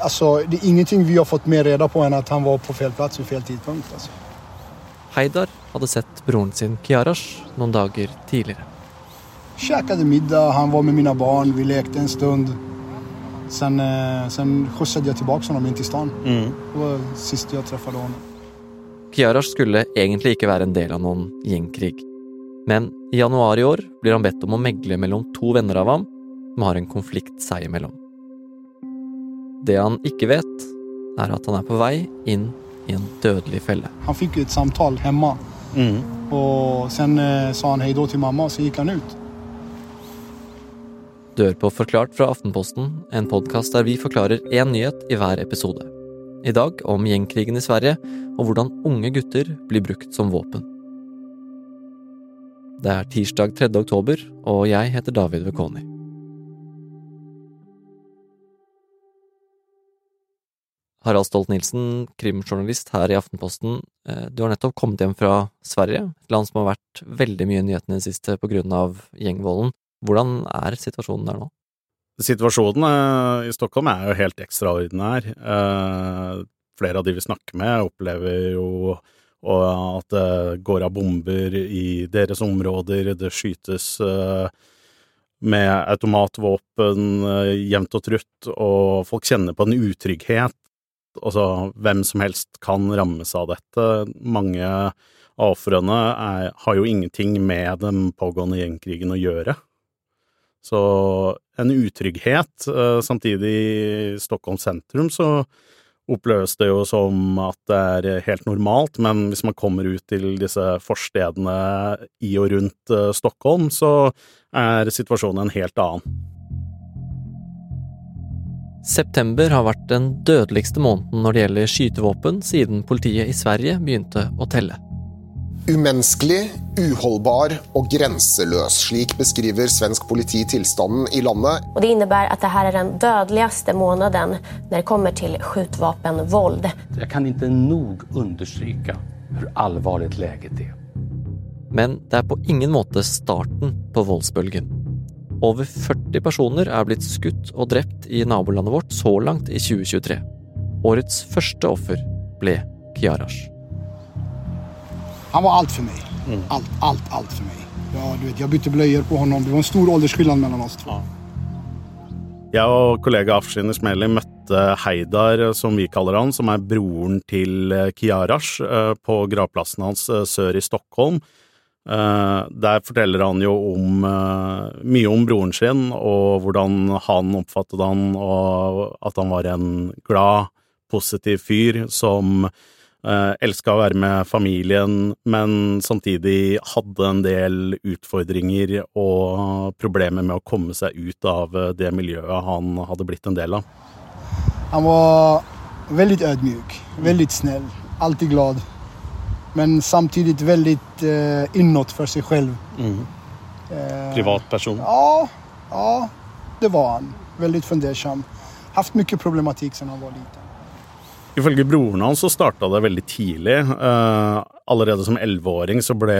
Alltså, det er ingenting vi har fått mer reda på enn at han var på fel plass i fel tidpunkt. Altså. Heidar hadde sett broren sin Kiarash noen dager tidligere. Käkade middag, han var med mine barn, vi lekte en stund. Sen, eh, sen skjutsade jag tillbaka honom in till stan. Mm. Det var sist jag träffade honom. Kiarash skulle egentlig ikke være en del av noen gjengkrig. Men i januar i år blir han bedt om å megle mellom to venner av ham som har en konflikt seg imellom. Det han ikke vet, er at han er på vei inn i en dødelig felle. Han fikk et samtale samtal hemma Mm. og sen eh, sa han hei da til mamma og så gikk han ut. Du hører på Forklart fra Aftenposten, en podkast der vi forklarer én nyhet i hver episode. I dag om gjengkrigen i Sverige, og hvordan unge gutter blir brukt som våpen. Det er tirsdag 3. oktober, og jeg heter David Vekoni. Harald Stolt-Nielsen, krimjournalist her i Aftenposten. Eh, Du har nettopp kommet hjem fra Sverige, et land som har vært veldig mye i nyhetene i det siste pga. gjengvolden. Hvordan er situasjonen der nå? Situasjonen eh, i Stockholm er jo helt ekstraordinær. Eh, flere av de vi snakker med, opplever jo at det går av bomber i deres områder, det skytes med automatvåpen jevnt og trutt, og folk kjenner på en utrygghet. Altså, hvem som helst kan rammes av dette. Mange av ofrene har jo ingenting med den pågående gjengkrigen å gjøre. Så en utrygghet. Eh, Samtidig i Stockholm sentrum så oppleves det jo som at det er helt normalt, men hvis man kommer ut til disse forstedene i og rundt eh, Stockholm, så er situasjonen en helt annen. September har vært den dødeligste måneden når det gjelder skytevåpen siden politiet i Sverige begynte å telle. Umenneskelig, uholdbar og grenseløs. Slik beskriver svensk politi tilstanden i landet. Og det innebærer at dette er den dødeligste måneden når det kommer til skytevåpenvold. Jeg kan ikke nok understreke hvor alvorlig leget er. Men det er på ingen måte starten på voldsbølgen. Over 40 personer er blitt skutt og drept i nabolandet vårt så langt i 2023. Årets første offer ble Kiarash. Han var alt for meg. Alt, alt, alt for meg. Ja, du vet, jeg bytte bløyer på honom. Det var en stor åldersskillnad mellom oss två. Jeg og kollega Afshin Ismeli møtte Heidar, som vi kaller han, som er broren til eh, Kiarash, eh, på gravplassen hans eh, sør i Stockholm. Eh, Der forteller han jo om eh, mye om broren sin, og hvordan han oppfattet han, og at han var en glad, positiv fyr som eh, elska å være med familien, men samtidig hadde en del utfordringer og problemer med å komme seg ut av eh, det miljøet han hadde blitt en del av. Han var veldig ødmyk, veldig snill, alltid glad. Men samtidigt väldigt eh, inåt för sig själv. Eh, Privatperson. Ja, ja, det var han. Väldigt fundersam. Haft mycket problematik sedan han var liten. Ifølge broren hans så starta det veldig tidlig. Eh, allerede som elleveåring så ble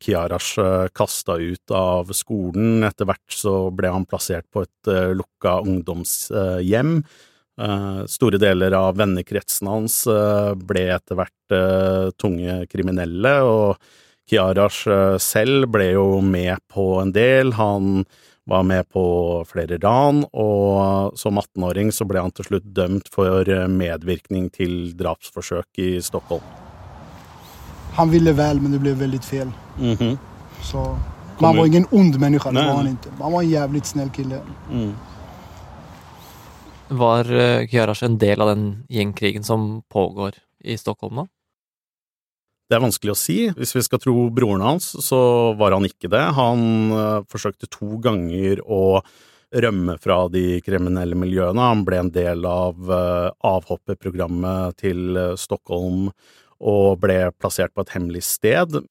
Kiarash uh, kasta ut av skolen. Etter hvert så ble han plassert på et uh, lukka ungdomshjem. Eh, store deler av vennekretsen hans eh, ble etter hvert eh, tunge kriminelle, og Kiarash eh, selv ble jo med på en del. Han var med på flere ran, og som 18-åring så ble han til slutt dømt for eh, medvirkning til drapsforsøk i Stockholm. Han ville vel, men det ble veldig feil. fel. -hmm. Så, man var ingen ond menneske, det var han ikke. Man Han var en jævlig snill kille. Var eh, en del av den gjengkrigen som pågår i Stockholm nå? Det er vanskelig å si. Hvis vi skal tro broren hans, så var han ikke det. Han eh, forsøkte to ganger å rømme fra de kriminelle miljøene. Han ble en del av eh, avhopperprogrammet til Stockholm og ble plassert på et hemmelig sted.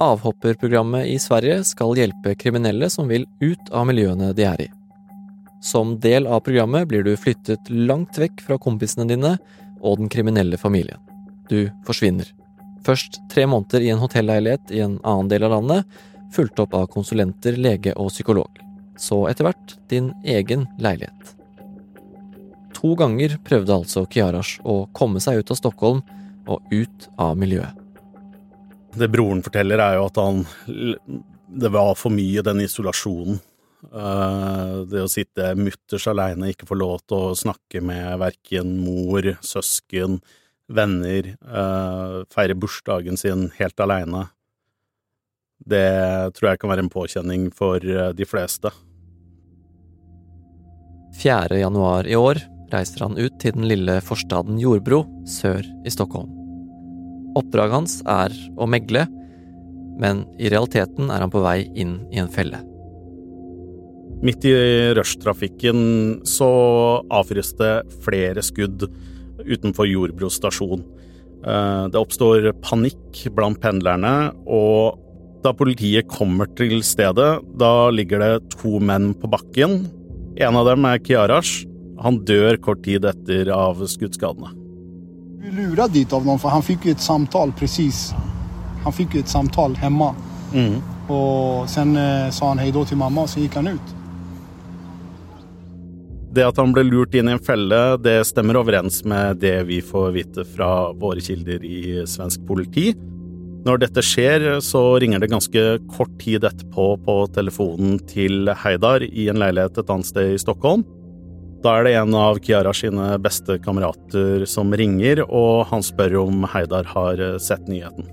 Avhopperprogrammet i Sverige skal hjelpe kriminelle som vil ut av miljøene de er i. Som del av programmet blir du flyttet langt vekk fra kompisene dine og den kriminelle familien. Du forsvinner. Først tre måneder i en hotelleilighet i en annen del av landet, fulgt opp av konsulenter, lege og psykolog. Så etter hvert din egen leilighet. To ganger prøvde altså Kiarash å komme seg ut av Stockholm og ut av miljøet. Det broren forteller, er jo at han Det var for mye, den isolasjonen. Uh, det å sitte mutters aleine, ikke få lov til å snakke med verken mor, søsken, venner, uh, feire bursdagen sin helt aleine. Det tror jeg kan være en påkjenning for uh, de fleste. 4. januar i år reiser han ut til den lille forstaden Jordbro sør i Stockholm. Oppdraget hans er å megle, men i realiteten er han på vei inn i en felle. Midt i rushtrafikken så avfyres det flere skudd utenfor Jordbro stasjon. Eh, det oppstår panikk blant pendlerne, og da politiet kommer til stedet, da ligger det to menn på bakken. En av dem er Kiarash. Han dør kort tid etter av skuddskadene. Vi luret dit av noen, for han fikk et samtale presis. Han fikk et samtale hjemme. Mm. Og sen eh, sa han hei da til mamma, og så gikk han ut. Det at han ble lurt inn i en felle, det stemmer overens med det vi får vite fra våre kilder i svensk politi. Når dette skjer, så ringer det ganske kort tid etterpå på telefonen til Heidar i en leilighet et annet sted i Stockholm. Da er det en av Kiara sine beste kamerater som ringer, og han spør om Heidar har eh, sett nyheten.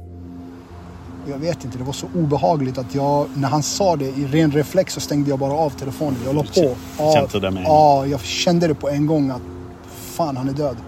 Jeg vet ikke, det var så obehagligt at jeg, når han sa det i ren refleks, så stengte jeg bare av telefonen. Jeg la på. Kjente det med? Ja, jeg kjente det på en gang at faen, han er død.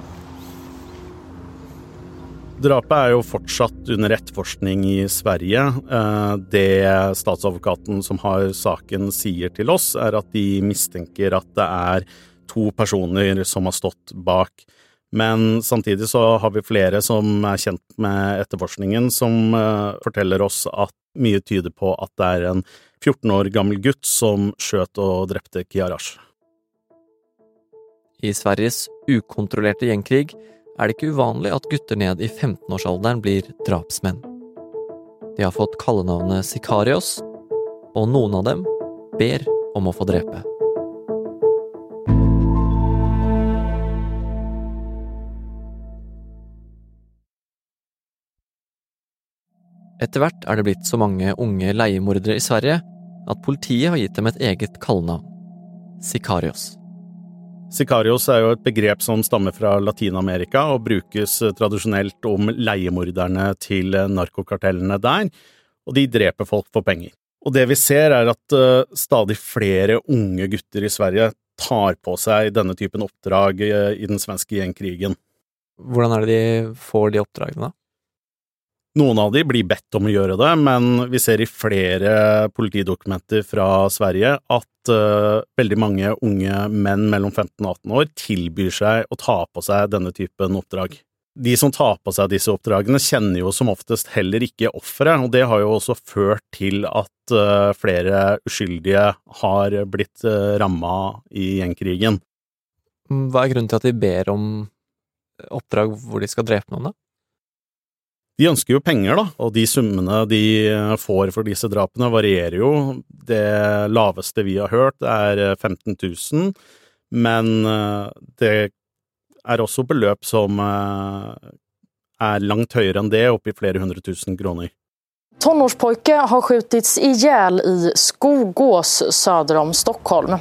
Drapet er jo fortsatt under etterforskning i Sverige. Eh, det statsadvokaten som har saken sier til oss, er at de mistenker at det er to personer som har stått bak. Men samtidig så har vi flere som er kjent med etterforskningen, som uh, forteller oss at mye tyder på at det er en 14 år gammel gutt som skjøt og drepte Kiarash. I Sveriges ukontrollerte gjengkrig er det ikke uvanlig at gutter ned i 15-årsalderen blir drapsmenn. De har fått kallenavnet Sikarios, og noen av dem ber om å få drepe. Etter hvert er det blitt så mange unge leiemordere i Sverige at politiet har gitt dem et eget kallenavn – Sicarios. Sicarios er jo et begrep som stammer fra Latin-Amerika og brukes tradisjonelt om leiemorderne til narkokartellene der, og de dreper folk for penger. Og det vi ser er at uh, stadig flere unge gutter i Sverige tar på seg denne typen oppdrag i den svenske gjengkrigen. Hvordan er det de får de oppdragene, da? Noen av de blir bedt om å gjøre det, men vi ser i flere politidokumenter fra Sverige at uh, veldig mange unge menn mellom 15 og 18 år tilbyr seg å ta på seg denne typen oppdrag. De som tar på seg disse oppdragene, kjenner jo som oftest heller ikke offeret, og det har jo også ført til at uh, flere uskyldige har blitt uh, ramma i gjengkrigen. Hva er grunnen til at de ber om oppdrag hvor de skal drepe noen, da? De ønsker jo penger, da, og de summene de får for disse drapene varierer jo. Det laveste vi har hørt er 15 000, men eh, det er også beløp som eh, er langt høyere enn det, oppi flere hundre tusen kroner. Tonårspojke har skjutits i hjel i Skogås søder om Stockholm.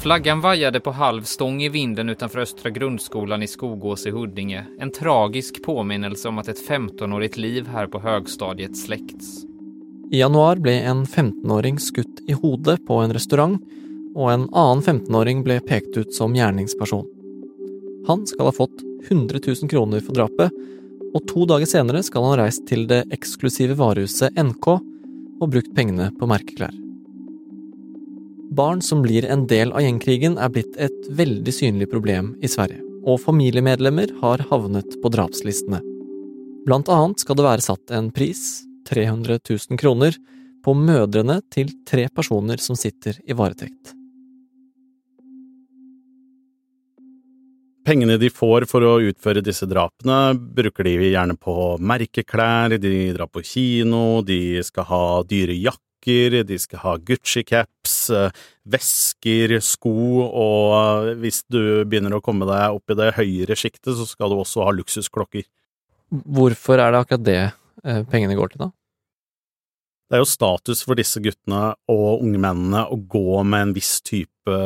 Flaggan vajade på halv stång i vinden utanför Östra grundskolan i Skogås i Huddinge. En tragisk påminnelse om att ett 15-årigt liv her på högstadiet släckts. I januar ble en 15-åring skutt i hodet på en restaurant, og en annen 15-åring ble pekt ut som gjerningsperson. Han skal ha fått 100 000 kroner for drapet, og to dager senere skal han ha reist til det eksklusive varehuset NK og brukt pengene på merkeklær. Barn som blir en del av gjengkrigen er blitt et veldig synlig problem i Sverige, og familiemedlemmer har havnet på drapslistene. Blant annet skal det være satt en pris, 300 000 kroner, på mødrene til tre personer som sitter i varetekt. Pengene de får for å utføre disse drapene, bruker de gjerne på merkeklær, de drar på kino, de skal ha dyre jakker, de skal ha Gucci-caps, vesker, sko, og hvis du begynner å komme deg opp i det høyere sjiktet, så skal du også ha luksusklokker. Hvorfor er det akkurat det eh, pengene går til, da? Det er jo status for disse guttene og unge mennene å gå med en viss type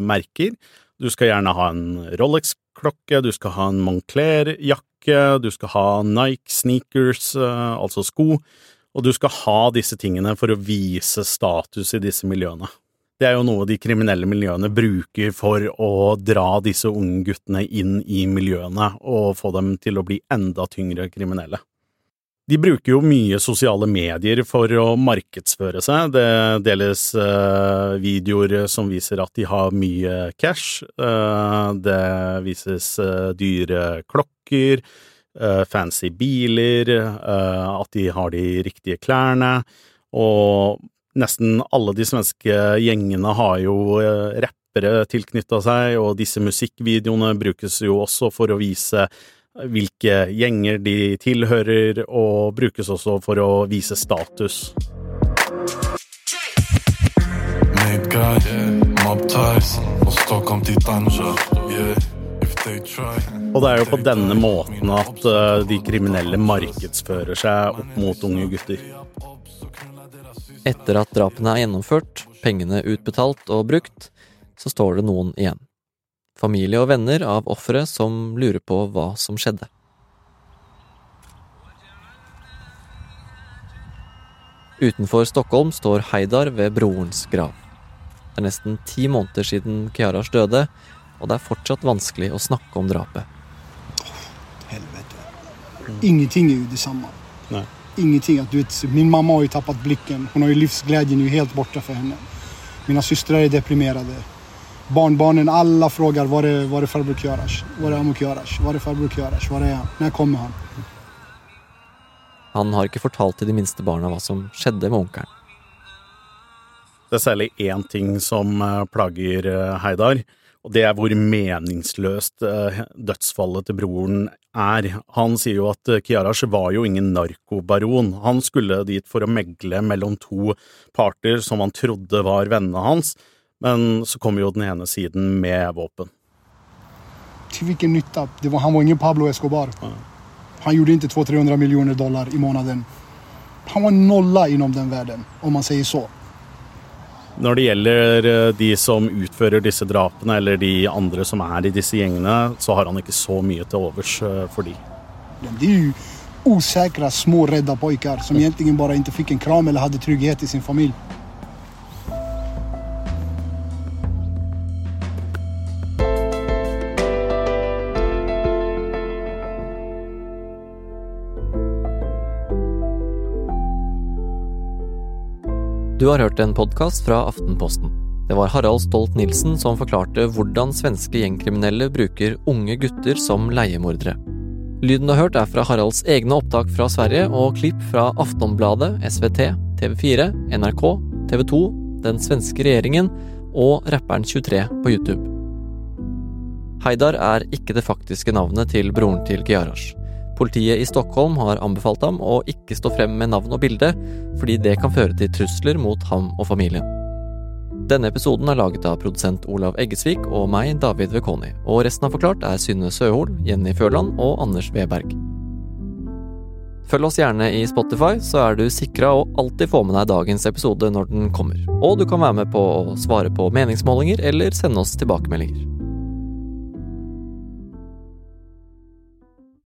merker. Du skal gjerne ha en Rolex-klokke, du skal ha en Moncler-jakke, du skal ha Nike sneakers, eh, altså sko, og du skal ha disse tingene for å vise status i disse miljøene. Det er jo noe de kriminelle miljøene bruker for å dra disse unge guttene inn i miljøene og få dem til å bli enda tyngre kriminelle. De bruker jo mye sosiale medier for å markedsføre seg. Det deles uh, videoer som viser at de har mye cash. Uh, det vises uh, dyre klokker, fancy biler, at de har de riktige klærne. Og nesten alle de svenske gjengene har jo rappere tilknytta seg, og disse musikkvideoene brukes jo også for å vise hvilke gjenger de tilhører, og brukes også for å vise status. Og det er jo på denne måten at eh, de kriminelle markedsfører seg opp mot unge gutter. Etter at drapene er gjennomført, pengene utbetalt og brukt, så står det noen igjen familie og venner av offeret som lurer på hva som skjedde. Utenfor Stockholm står Heidar ved brorens grav. Det er nesten ti måneder siden Kiaras døde, og det er fortsatt vanskelig å snakke om drapet. Helvete. Ingenting er jo det samme. Nei. Ingenting. Att, du vet, min mamma har jo tappet blikken. Hun har jo livsgleden helt borte for henne. Mina systrar er deprimerade. barnbarnen, alla frågar var är, var är farbror Kjarash? Var är Amok Kjarash? Var är farbror Kjarash? Var är han? När kommer han? Han har ikke fortalt til de minste barna hva som skjedde med onkelen. Det er særlig én ting som eh, plager eh, Heidar, og det er hvor meningsløst eh, dødsfallet til broren er. Han sier jo at Kiarash var jo ingen narkobaron. Han skulle dit for å megle mellom to parter som han trodde var vennene hans, men så kom jo den ene siden med våpen. Til hvilken nytte? Var, han var ingen Pablo Escobar. Han gjorde ikke 200-300 millioner dollar i måneden. Han var nolla innom den verden, om man sier så. Når det gjelder eh, de som utfører disse drapene, eller de andre som er i disse gjengene, så har han ikke så mye til overs eh, for de. Det er jo usikre, små, redde pojker som egentlig bare ikke fikk en kram eller hadde trygghet i sin familie. Du har hørt en podkast fra Aftenposten. Det var Harald Stolt-Nielsen som forklarte hvordan svenske gjengkriminelle bruker unge gutter som leiemordere. Lyden du har hørt er fra Haralds egne opptak fra Sverige og klipp fra Aftonbladet, SVT, TV4, NRK, TV 2, den svenske regjeringen og rapperen 23 på YouTube. Heidar er ikke det faktiske navnet til broren til Giarash. Politiet i Stockholm har anbefalt ham å ikke stå frem med navn og bilde, fordi det kan føre til trusler mot ham og familien. Denne episoden er laget av produsent Olav Eggesvik og meg, David Vekoni, og resten av Forklart er Synne Søhol, Jenny Førland og Anders Weberg. Følg oss gjerne i Spotify, så er du sikra å alltid få med deg dagens episode når den kommer. Og du kan være med på å svare på meningsmålinger eller sende oss tilbakemeldinger.